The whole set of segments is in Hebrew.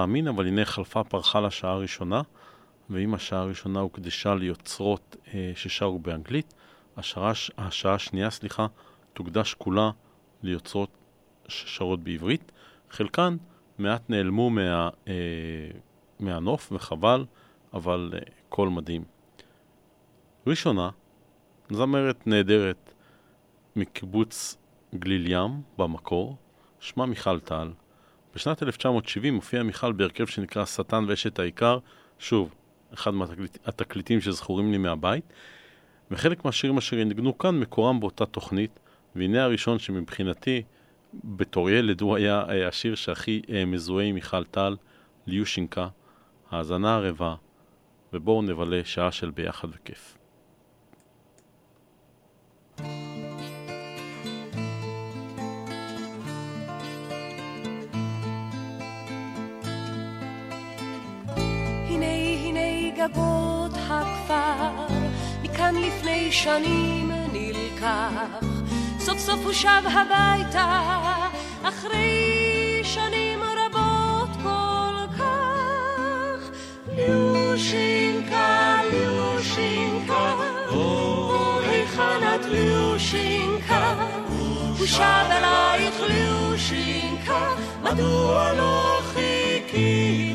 להאמין, אבל הנה חלפה פרחה לשעה הראשונה, ואם השעה הראשונה הוקדשה ליוצרות אה, ששרו באנגלית, השעה, השעה השנייה, סליחה, תוקדש כולה ליוצרות ששרות בעברית. חלקן מעט נעלמו מה, אה, מהנוף, וחבל, אבל אה, קול מדהים. ראשונה, זמרת נהדרת מקיבוץ גליל ים במקור, שמה מיכל טל. בשנת 1970 הופיע מיכל בהרכב שנקרא שטן ואשת העיקר, שוב, אחד מהתקליטים שזכורים לי מהבית, וחלק מהשירים אשר ינגנו כאן מקורם באותה תוכנית, והנה הראשון שמבחינתי, בתור ילד, הוא היה אה, השיר שהכי אה, מזוהה עם מיכל טל, ליושינקה, האזנה ערבה, ובואו נבלה שעה של ביחד וכיף. גגות הכפר, מכאן לפני שנים נלקח, סוף סוף הוא שב הביתה, אחרי שנים רבות כל כך. ליושינקה, ליושינקה, או היכן את ליושינקה? הוא שב אלייך ליושינקה, מדוע לא חיכית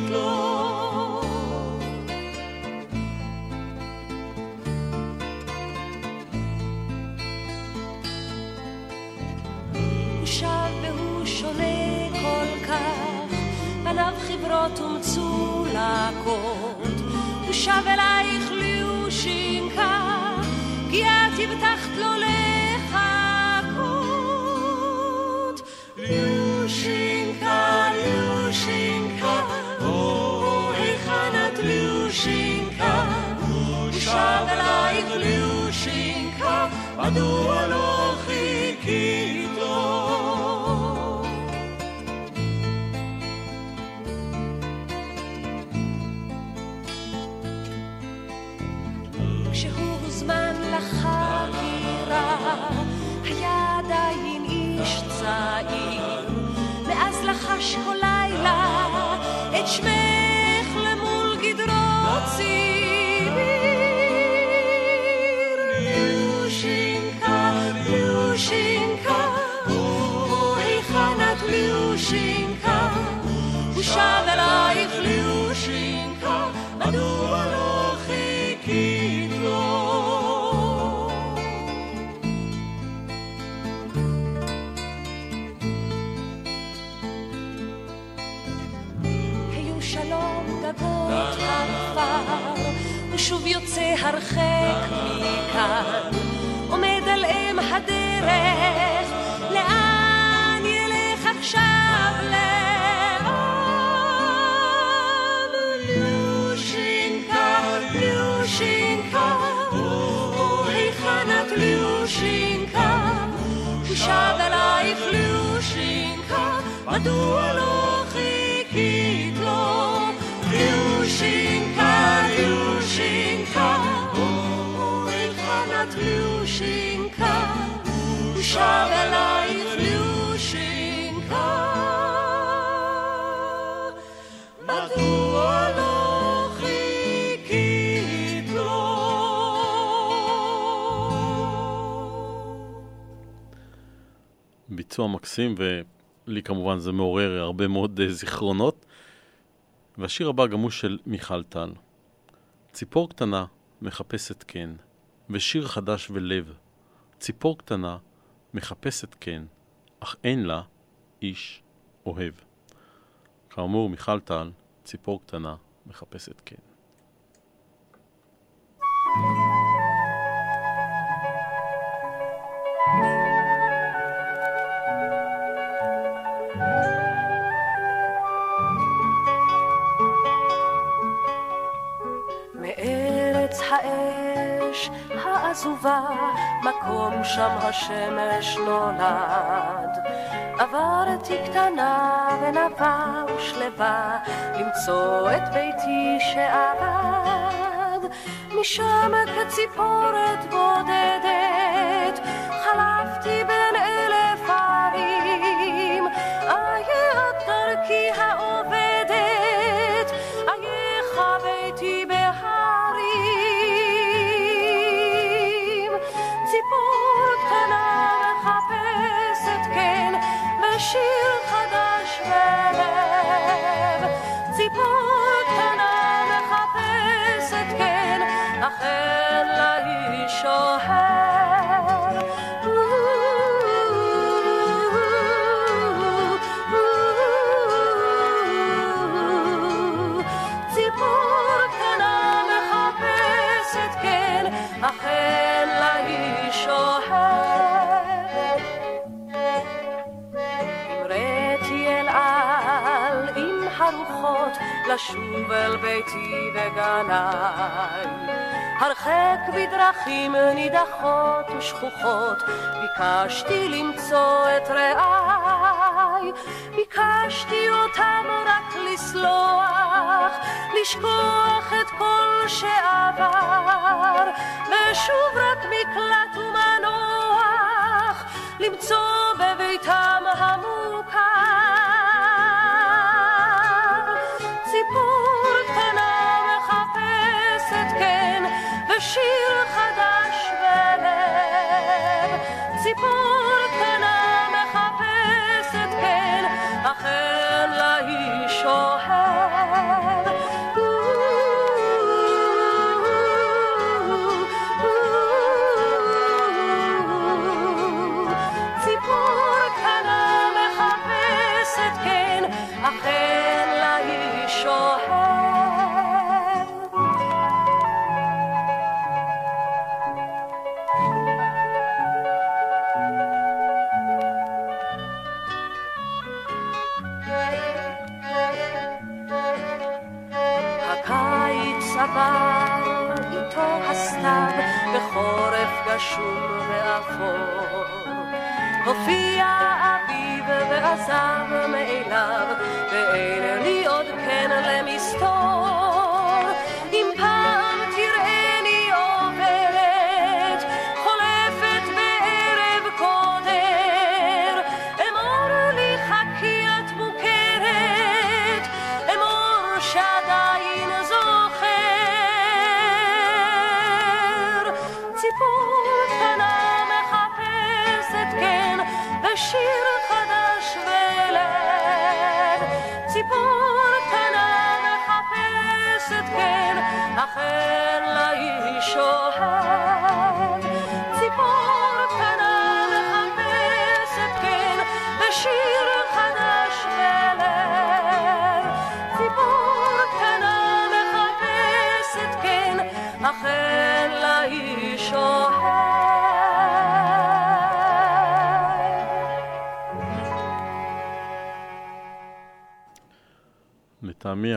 חברות ומצולקות, הוא שב אלייך ליושינקה, כי את הבטחת לו לחכות. ליושינקה, ליושינקה, או היכן את ליושינקה, הוא שב אלייך ליושינקה, מדוע לא צעיר, ואז לחש כל לילה את שמך שוב יוצא הרחק מכאן, עומד על אם הדרך, לאן ילך עכשיו לאן? ליושינקה, ליושינקה, היכן את ליושינקה? הוא שב אלייך ליושינקה, מדוע לא היכן את ליושינקה, הוא שב אלייך ליושינקה. מדוע לא חיכית לו? ביצוע מקסים, ולי כמובן זה מעורר הרבה מאוד אה, זיכרונות. והשיר הבא גם הוא של מיכל טל. ציפור קטנה מחפשת כן, ושיר חדש ולב. ציפור קטנה מחפשת כן, אך אין לה איש אוהב. כאמור, מיכל טל, ציפור קטנה מחפשת כן. עזובה, מקום שם השמש נולד. עברתי קטנה ונפה ושלווה, למצוא את ביתי שאבד. משם כציפורת בודדת, לשוב אל ביתי וגניי. הרחק בדרכים נידחות ושכוחות, ביקשתי למצוא את רעיי, ביקשתי אותם רק לסלוח, לשכוח את כל שעבר, ושוב רק מקלט ומנוח, למצוא בביתם המוכר. שיר חדש בלב, ציפור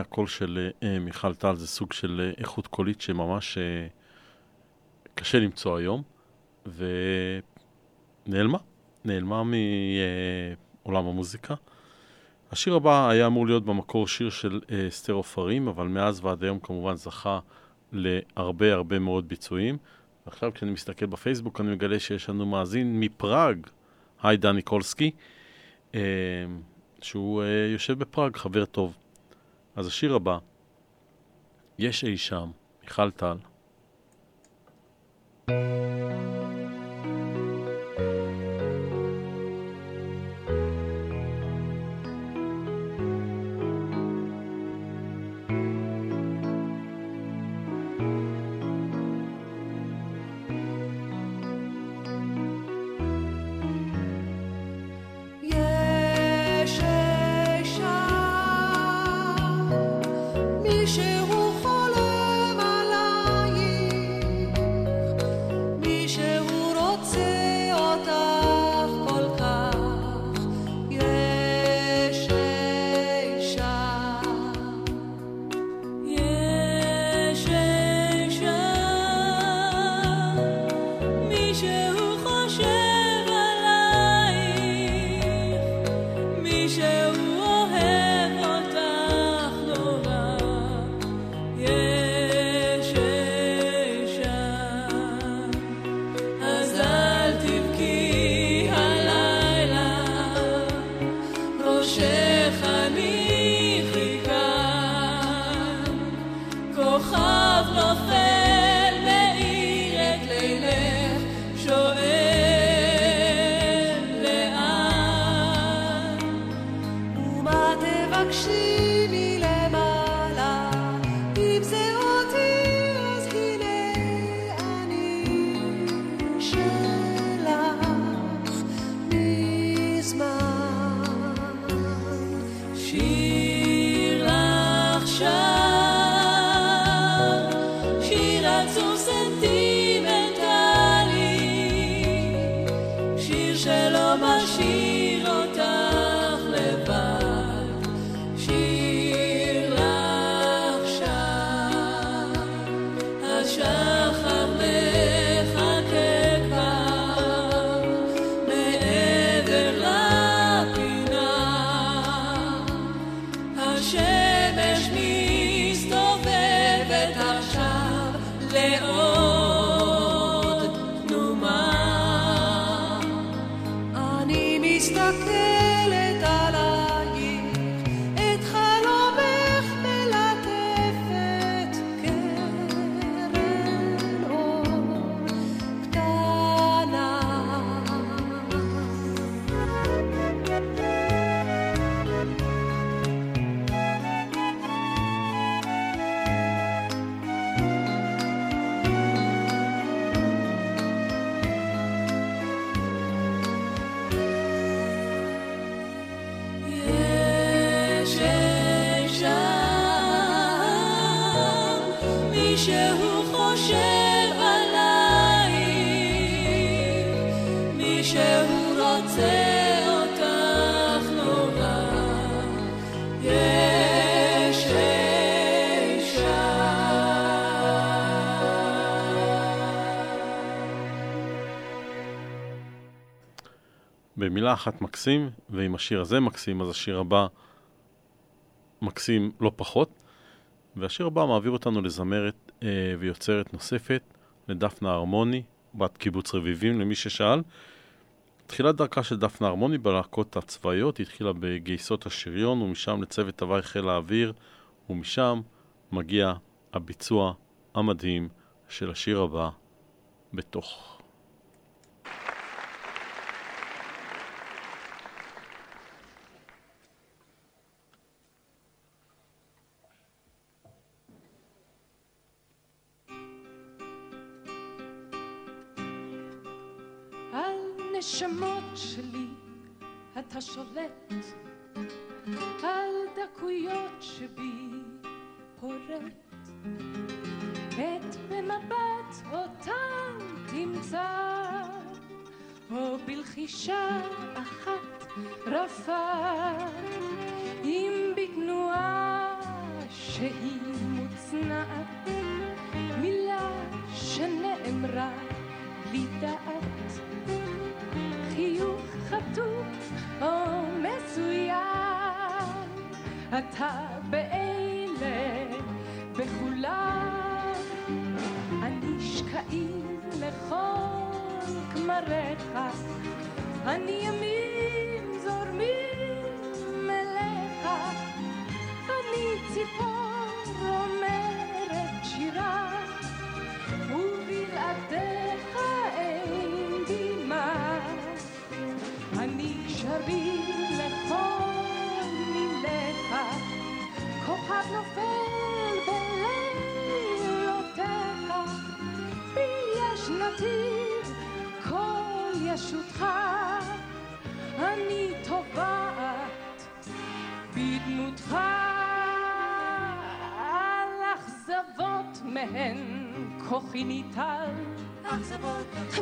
הקול של אה, מיכל טל זה סוג של אה, איכות קולית שממש אה, קשה למצוא היום, ונעלמה, נעלמה מעולם המוזיקה. השיר הבא היה אמור להיות במקור שיר של אה, אסתר עופרים, אבל מאז ועד היום כמובן זכה להרבה הרבה מאוד ביצועים. ועכשיו כשאני מסתכל בפייסבוק אני מגלה שיש לנו מאזין מפראג, היי דני קולסקי, אה, שהוא אה, יושב בפראג, חבר טוב. אז השיר הבא, יש אי שם, מיכל טל. יש במילה אחת מקסים, ואם השיר הזה מקסים, אז השיר הבא מקסים לא פחות. והשיר הבא מעביר אותנו לזמרת אה, ויוצרת נוספת, לדפנה הרמוני, בת קיבוץ רביבים, למי ששאל. תחילת דרכה של דפנה הרמוני בלהקות הצבאיות, היא התחילה בגייסות השריון, ומשם לצוות הוואי חיל האוויר, ומשם מגיע הביצוע המדהים של השיר הבא, בתוך. מהן כוחי ניטל,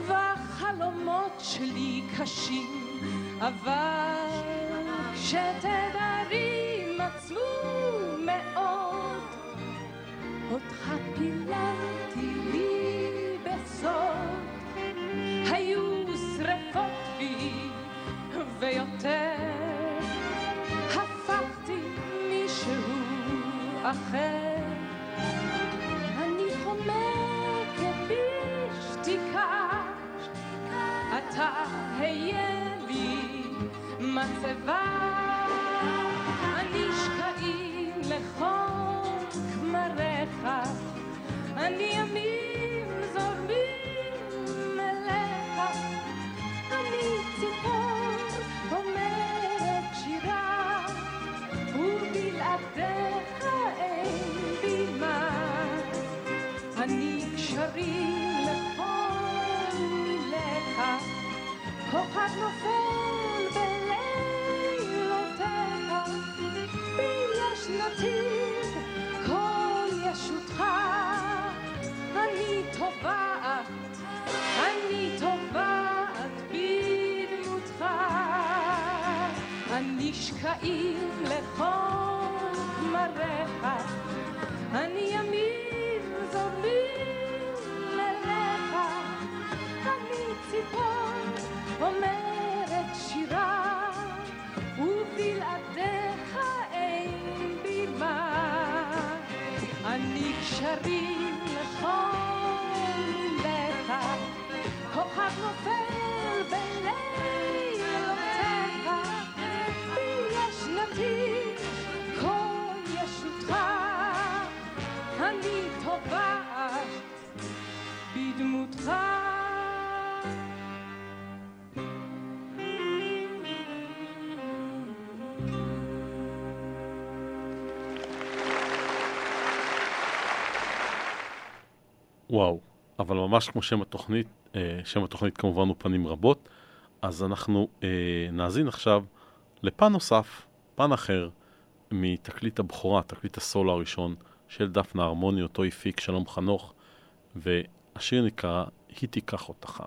והחלומות שלי קשים, אבל כשתדרים עצמו מאוד, אותך פיללתי לי בסוד, היו שרפות בי ויותר, הפכתי מישהו אחר. אתה היה לי מצבה. הנשקעים לכל כמריך, אני ימים זורמים אליך. אני ציפור כוכב נופל בלילותיך, בי יש נתיב כל ישותך, אני טובעת, אני טובעת בדמותך, הנשקעים לכל כמריך, אני אני קשרים לכל מילך, כוכב נופל בלילותיך, וואו, אבל ממש כמו שם התוכנית, אה, שם התוכנית כמובן הוא פנים רבות, אז אנחנו אה, נאזין עכשיו לפן נוסף, פן אחר, מתקליט הבכורה, תקליט הסולו הראשון של דפנה הרמוני, אותו הפיק שלום חנוך, והשיר נקרא "היא תיקח אותך".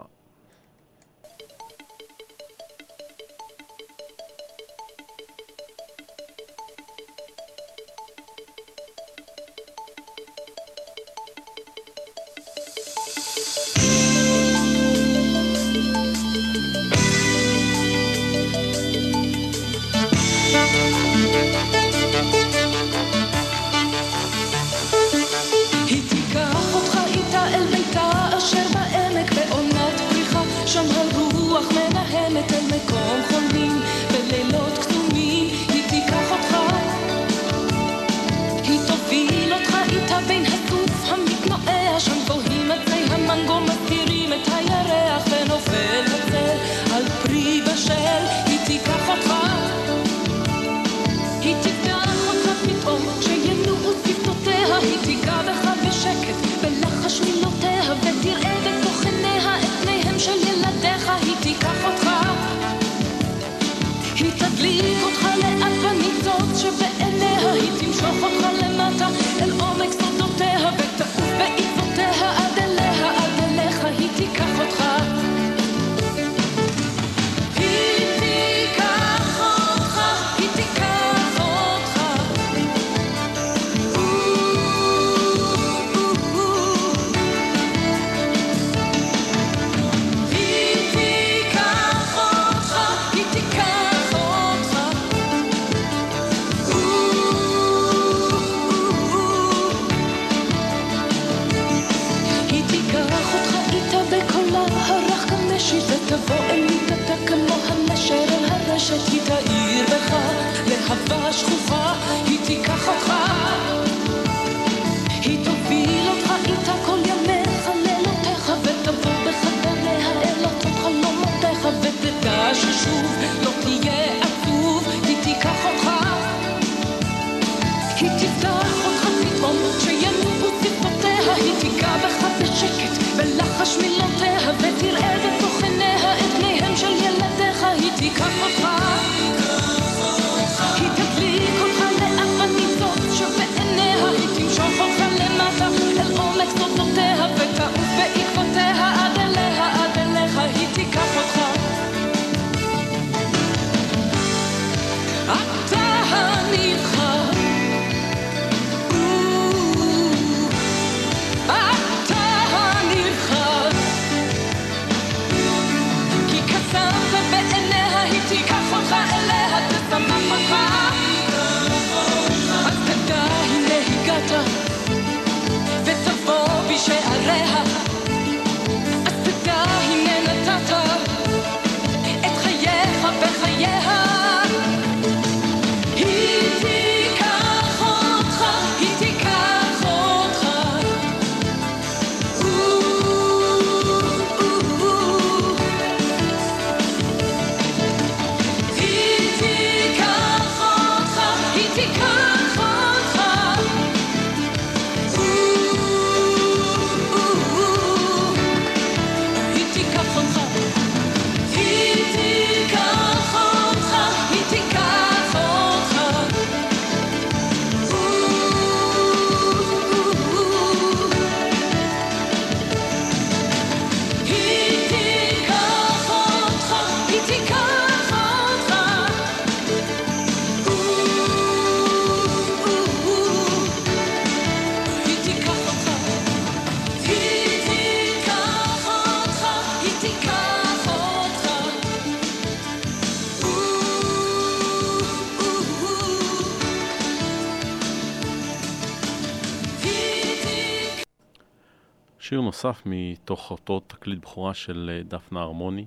נוסף מתוך אותו תקליט בכורה של אה, דפנה הרמוני,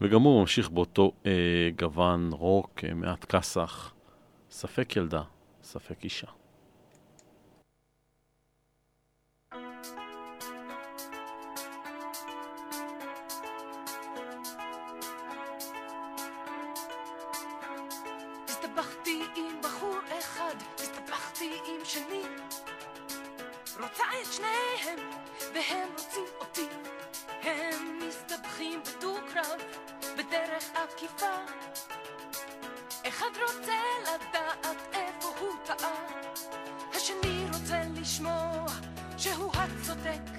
וגם הוא ממשיך באותו אה, גוון רוק, אה, מעט כסח, ספק ילדה, ספק אישה. שהוא הצודק,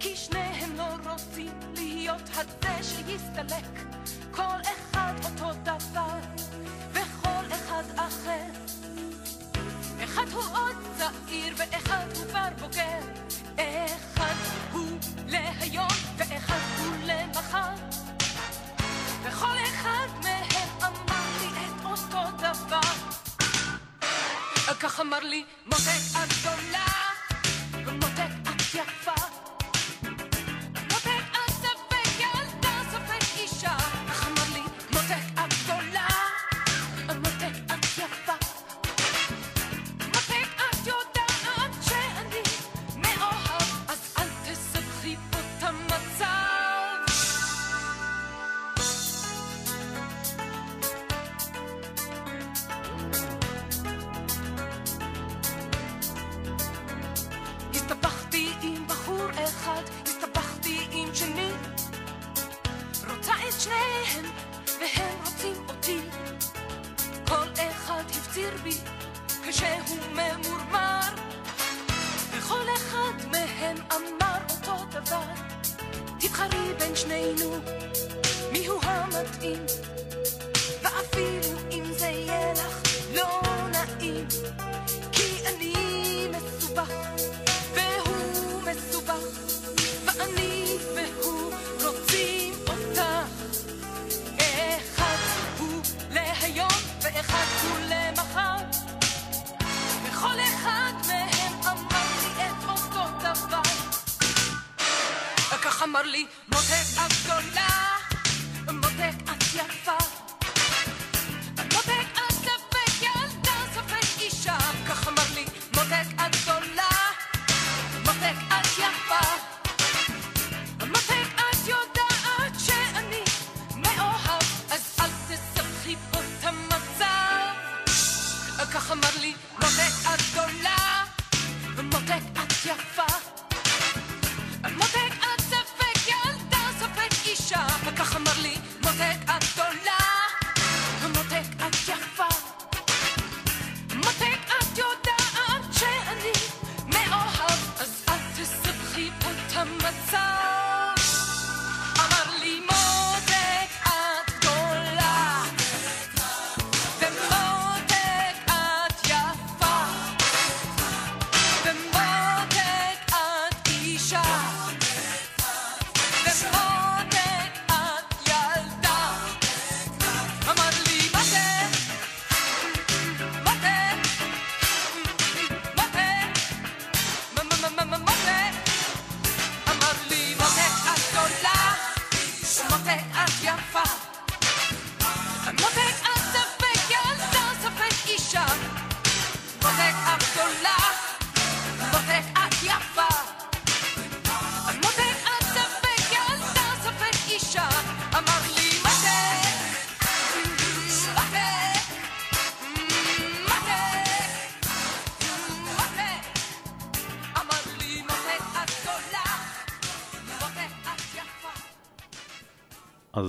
כי שניהם לא רוצים להיות הזה שיסתלק, כל אחד אותו דבר, וכל אחד אחר. אחד הוא עוד צעיר ואחד הוא כבר בוגר, אחד הוא להיום ואחד הוא למחר. וכל אחד מהם אמר לי את אותו דבר. כך אמר לי מותק את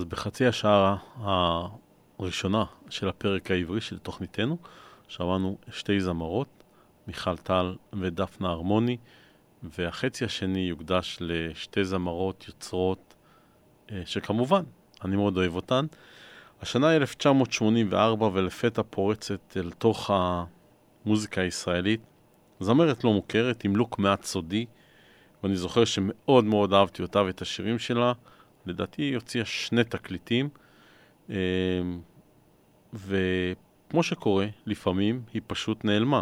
בחצי השעה הראשונה של הפרק העברי של תוכניתנו, שמענו שתי זמרות, מיכל טל ודפנה הרמוני, והחצי השני יוקדש לשתי זמרות יוצרות, אה, שכמובן, אני מאוד אוהב אותן. השנה היא 1984, ולפתע פורצת אל תוך המוזיקה הישראלית. זמרת לא מוכרת, עם לוק מעט סודי, ואני זוכר שמאוד מאוד אהבתי אותה ואת השירים שלה. לדעתי היא הוציאה שני תקליטים, אה, וכמו שקורה, לפעמים היא פשוט נעלמה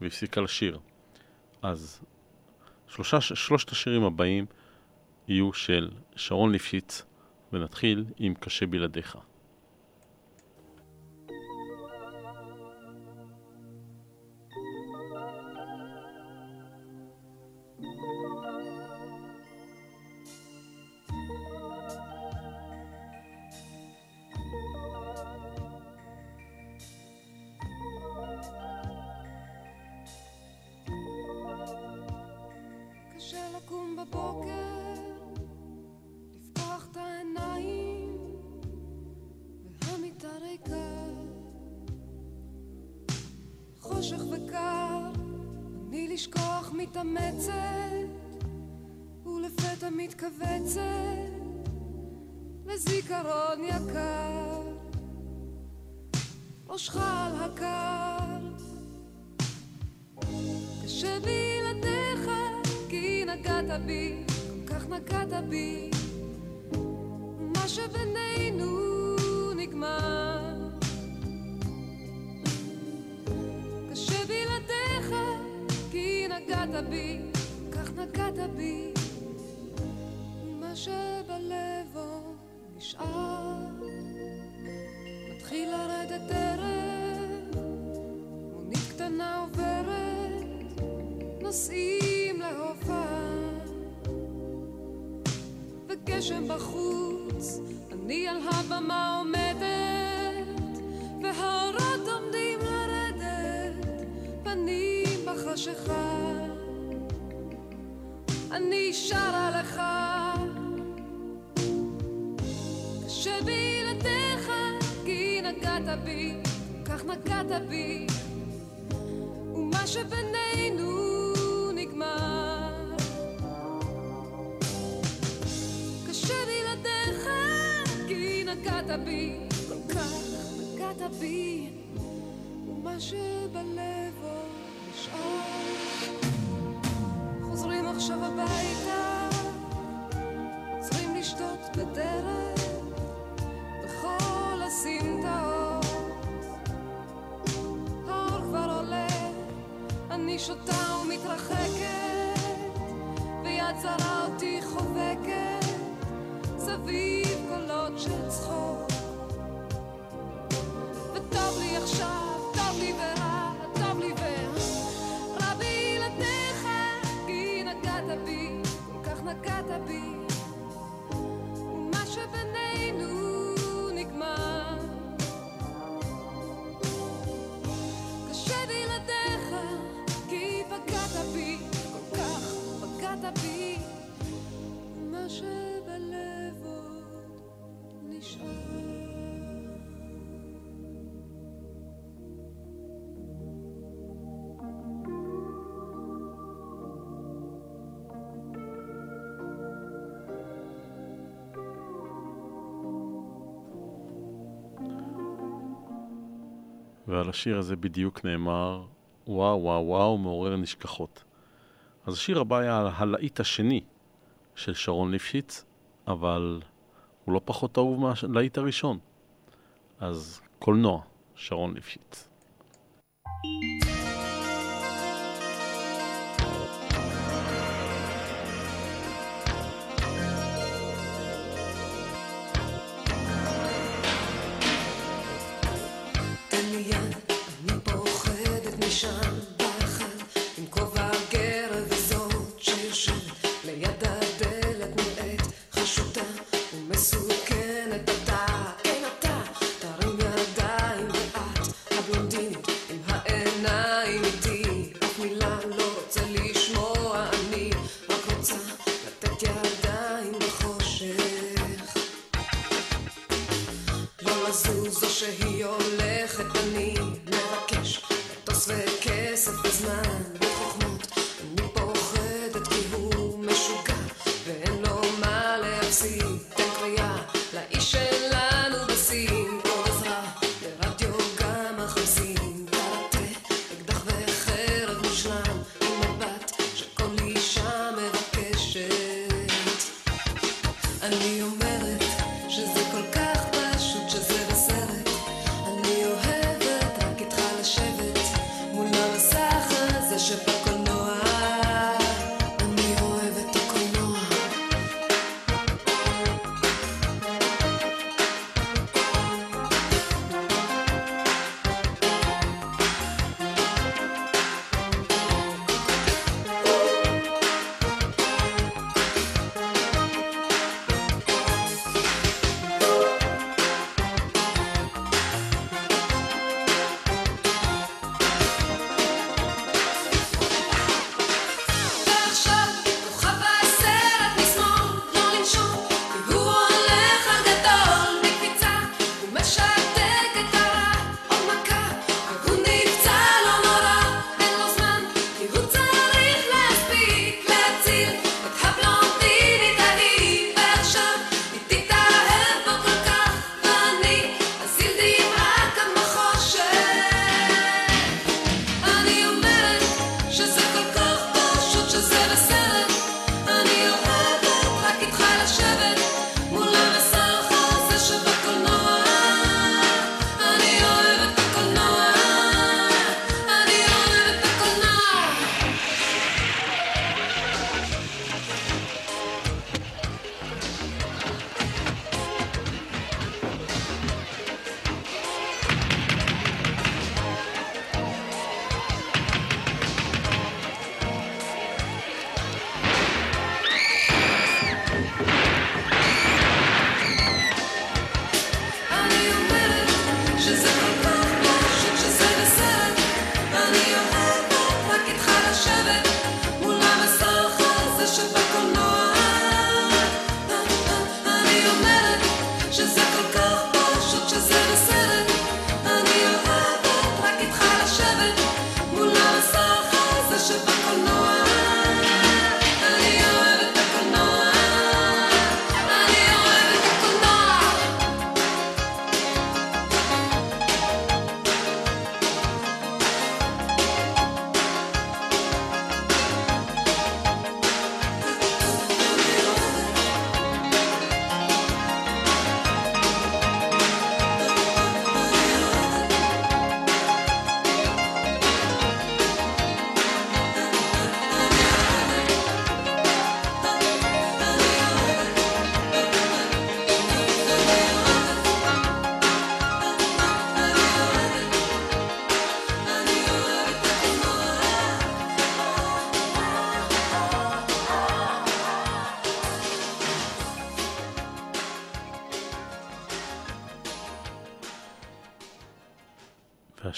והפסיקה לשיר. אז שלושה, שלושת השירים הבאים יהיו של שרון ליפשיץ, ונתחיל עם קשה בלעדיך. השנה עוברת, נוסעים להופעה. וגשם בחוץ, אני על הבמה עומדת, והאורות עומדים לרדת, פנים בחשיכה. אני שרה לך, קשה בלעדיך, כי נגעת בי, כך נגעת בי. בי, כל כך נגעת בי, ומה שבלב ועל השיר הזה בדיוק נאמר, וואו, וואו, וואו, מעורר נשכחות. אז השיר הבא היה הלהיט השני של שרון ליפשיץ, אבל הוא לא פחות אהוב מהלהיט הראשון. אז קולנוע, שרון ליפשיץ. thank you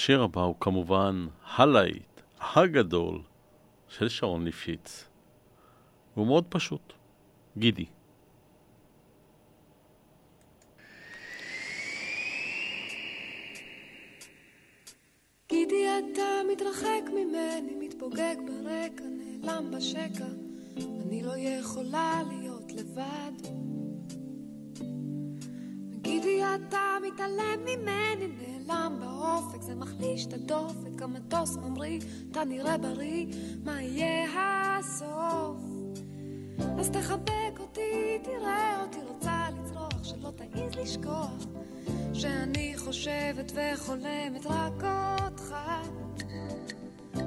והשיר הבא הוא כמובן הלהיט הגדול של שרון ליפשיץ. הוא מאוד פשוט, גידי. גידי אתה מתרחק ממני, מתפוגג ברקע, נעלם בשקע, אני לא יכולה להיות לבד. גידי אתה מתעלם ממני, נעלם באופק, זה מחליש את הדופק, המטוס ממריא, אתה נראה בריא, מה יהיה הסוף? אז תחבק אותי, תראה אותי רוצה לצרוח, שלא תעז לשכוח, שאני חושבת וחולמת רק אותך.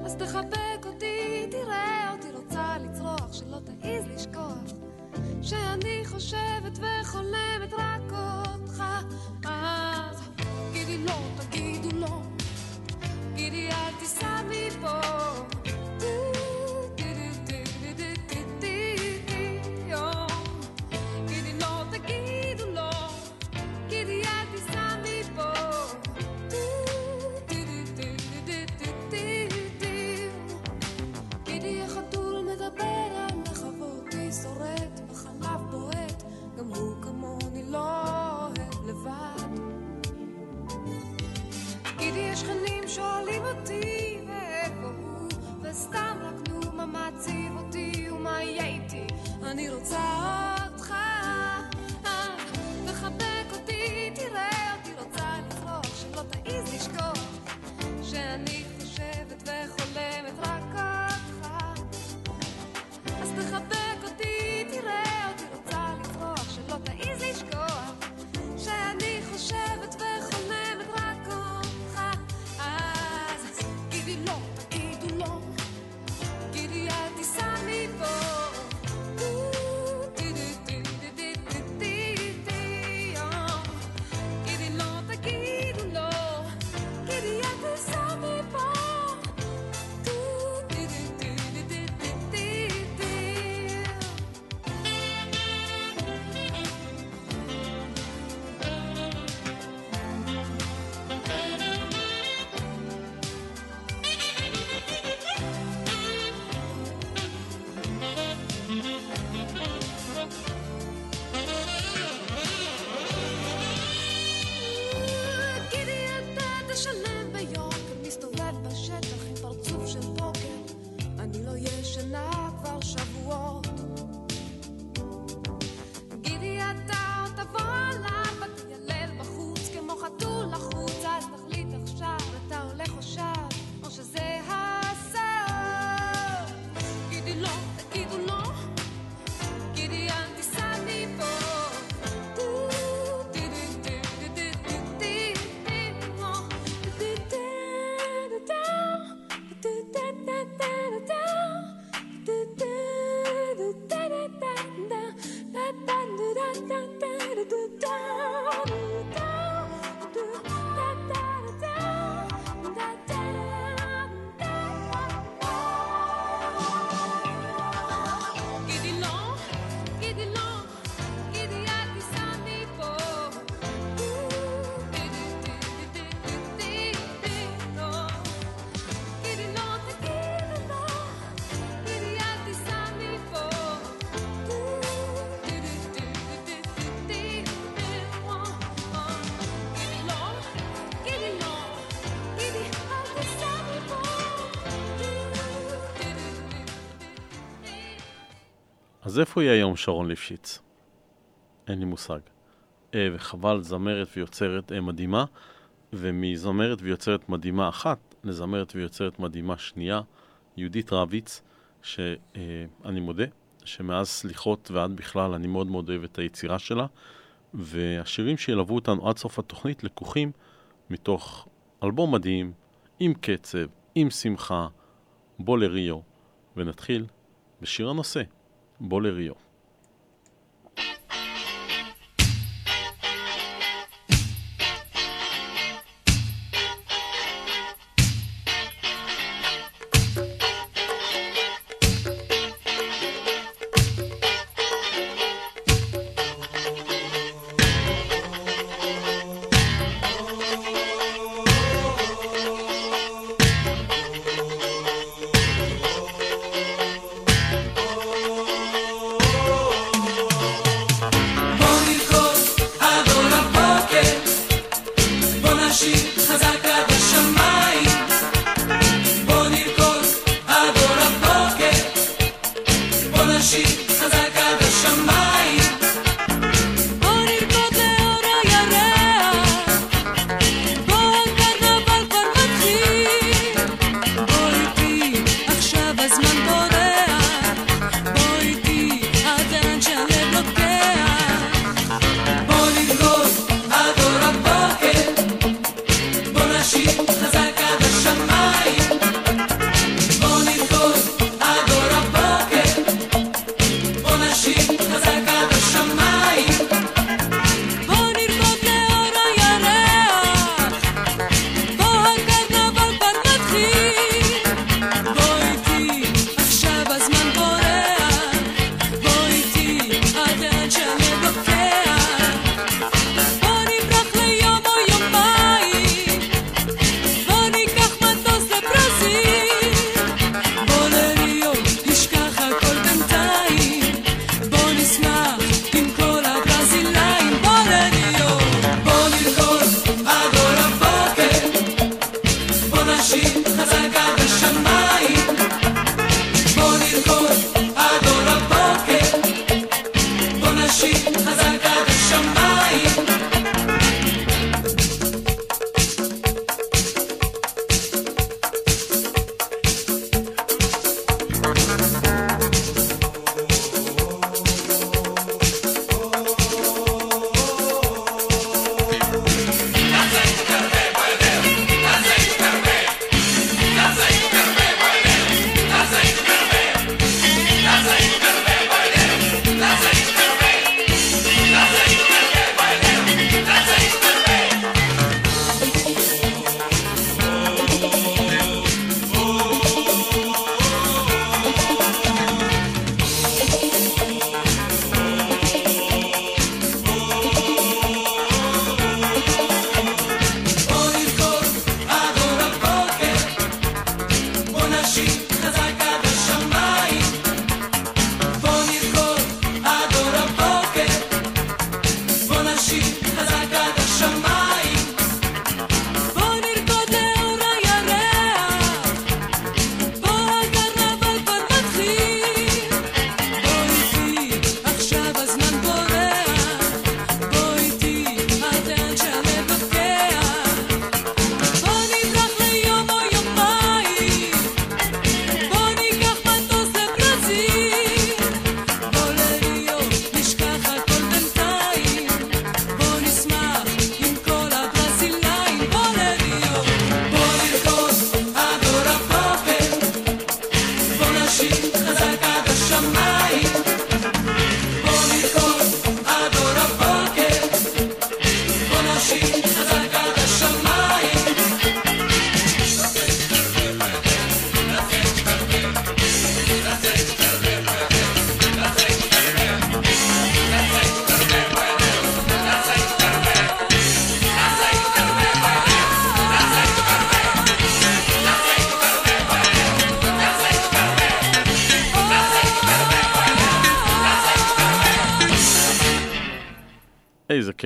אז תחבק אותי, תראה אותי רוצה לצרוח, שלא תעז לשכוח, שאני חושבת וחולמת רק אותך. אז אז איפה היא היום שרון ליפשיץ? אין לי מושג. אה, וחבל, זמרת ויוצרת אה, מדהימה, ומזמרת ויוצרת מדהימה אחת לזמרת ויוצרת מדהימה שנייה, יהודית רביץ, שאני מודה שמאז סליחות ועד בכלל אני מאוד מאוד אוהב את היצירה שלה, והשירים שילוו אותנו עד סוף התוכנית לקוחים מתוך אלבום מדהים, עם קצב, עם שמחה, בוא לריו, ונתחיל בשיר הנושא. בוא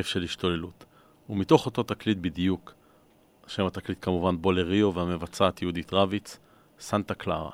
של השתוללות. ומתוך אותו תקליט בדיוק, שם התקליט כמובן בולריו והמבצעת יהודית רביץ, סנטה קלרה.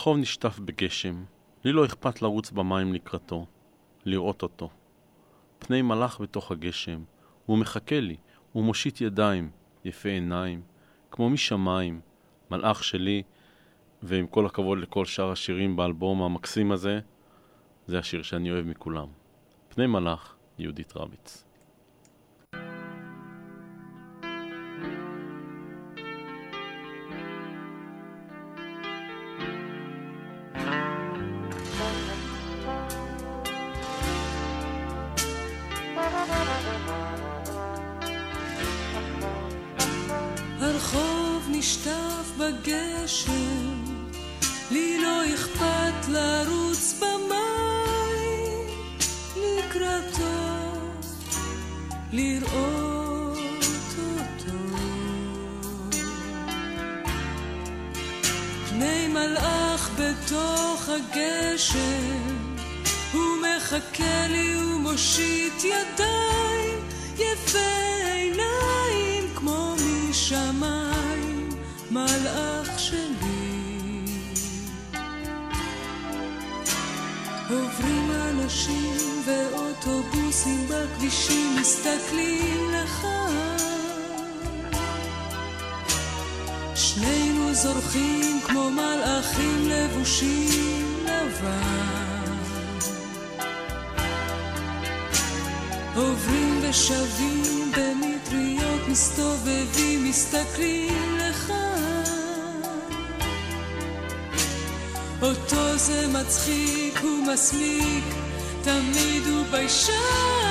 הרחוב נשטף בגשם, לי לא אכפת לרוץ במים לקראתו, לראות אותו. פני מלאך בתוך הגשם, הוא מחכה לי, הוא מושיט ידיים, יפה עיניים, כמו משמיים, מלאך שלי, ועם כל הכבוד לכל שאר השירים באלבום המקסים הזה, זה השיר שאני אוהב מכולם. פני מלאך, יהודית רביץ. בכבישים, מסתכלים לך. שנינו זורחים כמו מלאכים לבושים לבן. עוברים ושבים במטריות, מסתובבים, מסתכלים לך. אותו זה מצחיק ומסמיק, תמיד הוא ביישן.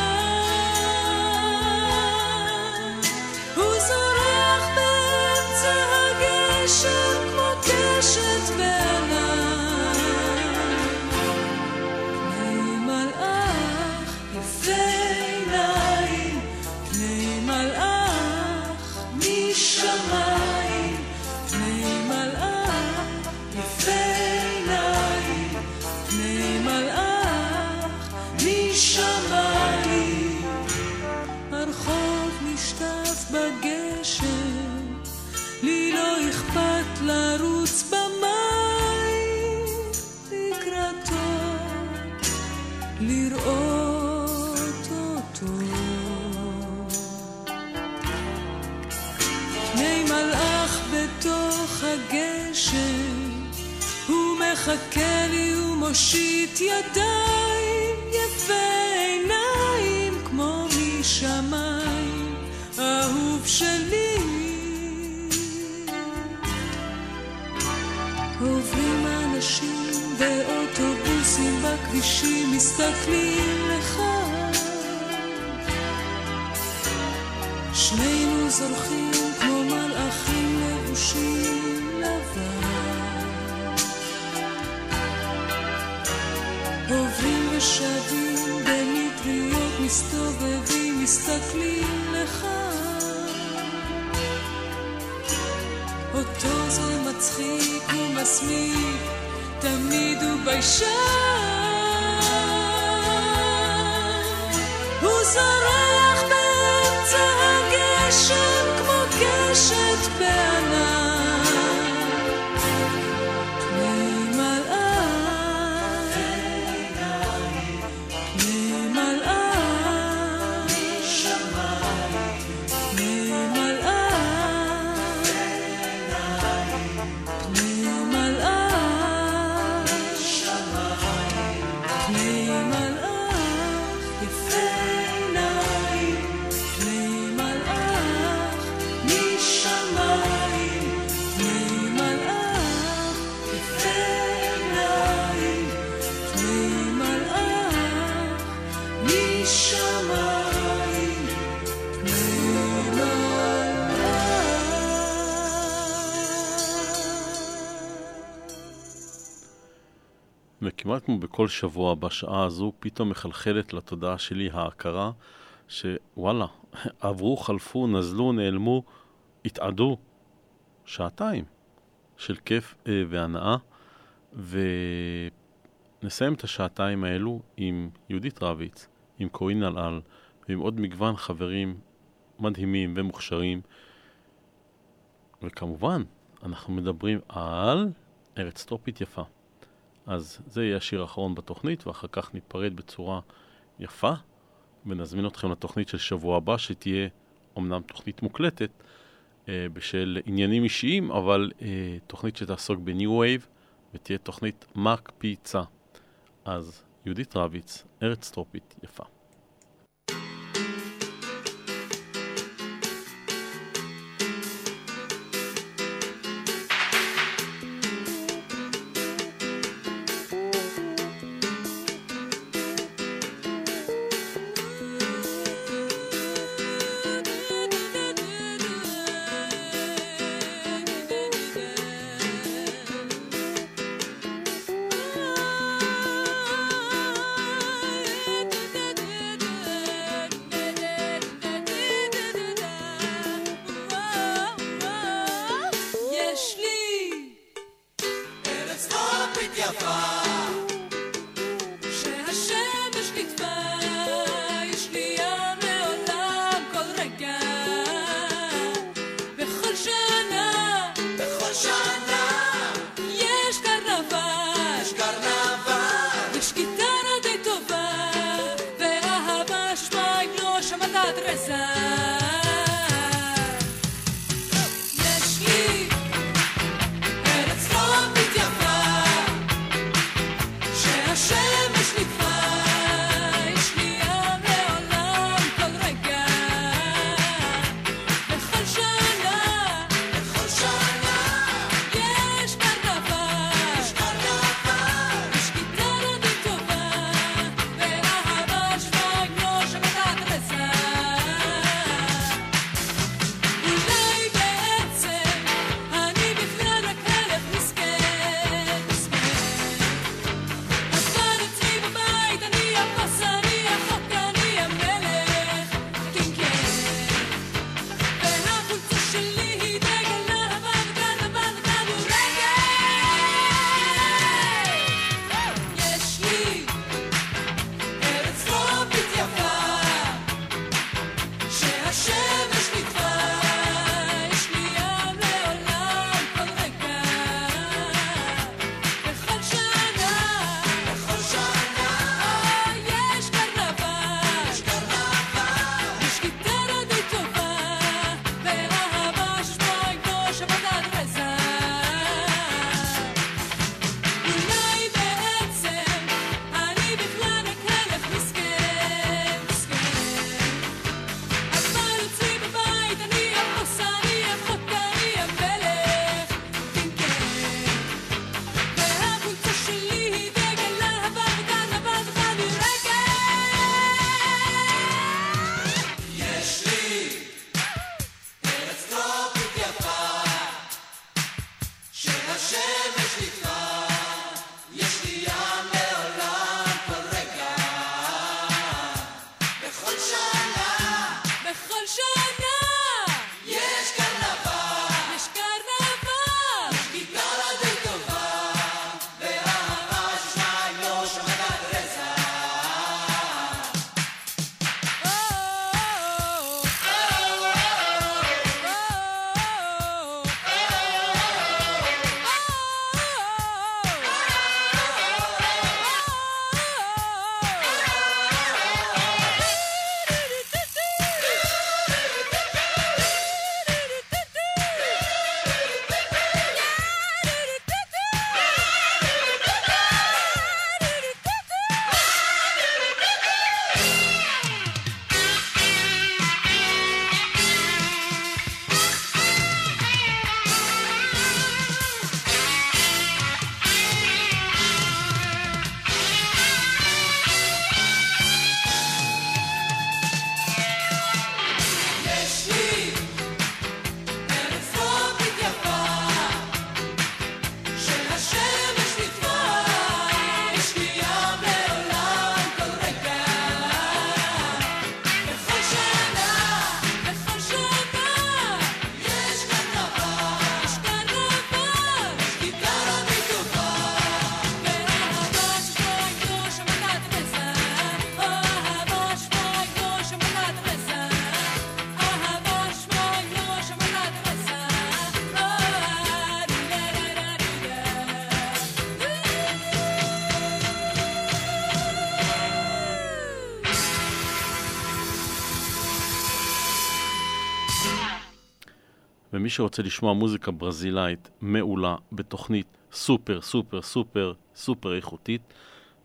שבוע בשעה הזו, פתאום מחלחלת לתודעה שלי ההכרה שוואלה, עברו, חלפו, נזלו, נעלמו, התאדו שעתיים של כיף אה, והנאה, ונסיים את השעתיים האלו עם יהודית רביץ, עם קורין אלעל, ועם עוד מגוון חברים מדהימים ומוכשרים. וכמובן, אנחנו מדברים על ארץ טרופית יפה. אז זה יהיה השיר האחרון בתוכנית, ואחר כך ניפרד בצורה יפה, ונזמין אתכם לתוכנית של שבוע הבא, שתהיה אומנם תוכנית מוקלטת אה, בשל עניינים אישיים, אבל אה, תוכנית שתעסוק בניו וייב, ותהיה תוכנית מקפיצה. אז יהודית רביץ, ארץ טרופית יפה. ומי שרוצה לשמוע מוזיקה ברזילאית מעולה בתוכנית סופר סופר סופר סופר איכותית,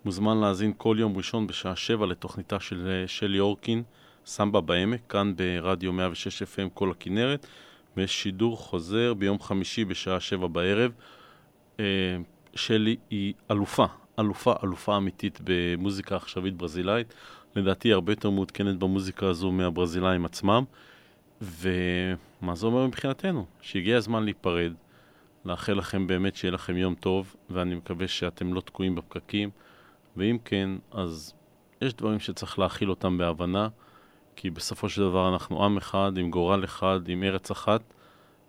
מוזמן להאזין כל יום ראשון בשעה שבע לתוכניתה של שלי אורקין, סמבה בעמק, כאן ברדיו 106 FM כל הכנרת, ויש שידור חוזר ביום חמישי בשעה שבע בערב. אה, שלי היא אלופה, אלופה, אלופה אמיתית במוזיקה עכשווית ברזילאית. לדעתי הרבה יותר מעודכנת במוזיקה הזו מהברזילאים עצמם. ומה זה אומר מבחינתנו? שהגיע הזמן להיפרד, לאחל לכם באמת שיהיה לכם יום טוב, ואני מקווה שאתם לא תקועים בפקקים, ואם כן, אז יש דברים שצריך להכיל אותם בהבנה, כי בסופו של דבר אנחנו עם אחד, עם גורל אחד, עם ארץ אחת,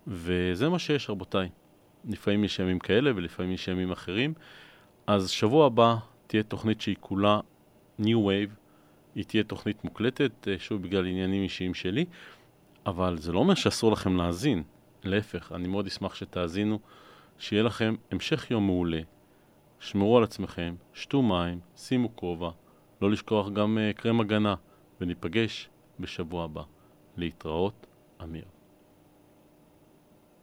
וזה מה שיש, רבותיי. לפעמים יש ימים כאלה ולפעמים יש ימים אחרים. אז שבוע הבא תהיה תוכנית שהיא כולה New Wave, היא תהיה תוכנית מוקלטת, אה, שוב בגלל עניינים אישיים שלי, אבל זה לא אומר שאסור לכם להאזין, להפך, אני מאוד אשמח שתאזינו, שיהיה לכם המשך יום מעולה, שמרו על עצמכם, שתו מים, שימו כובע, לא לשכוח גם uh, קרם הגנה, וניפגש בשבוע הבא. להתראות, אמיר.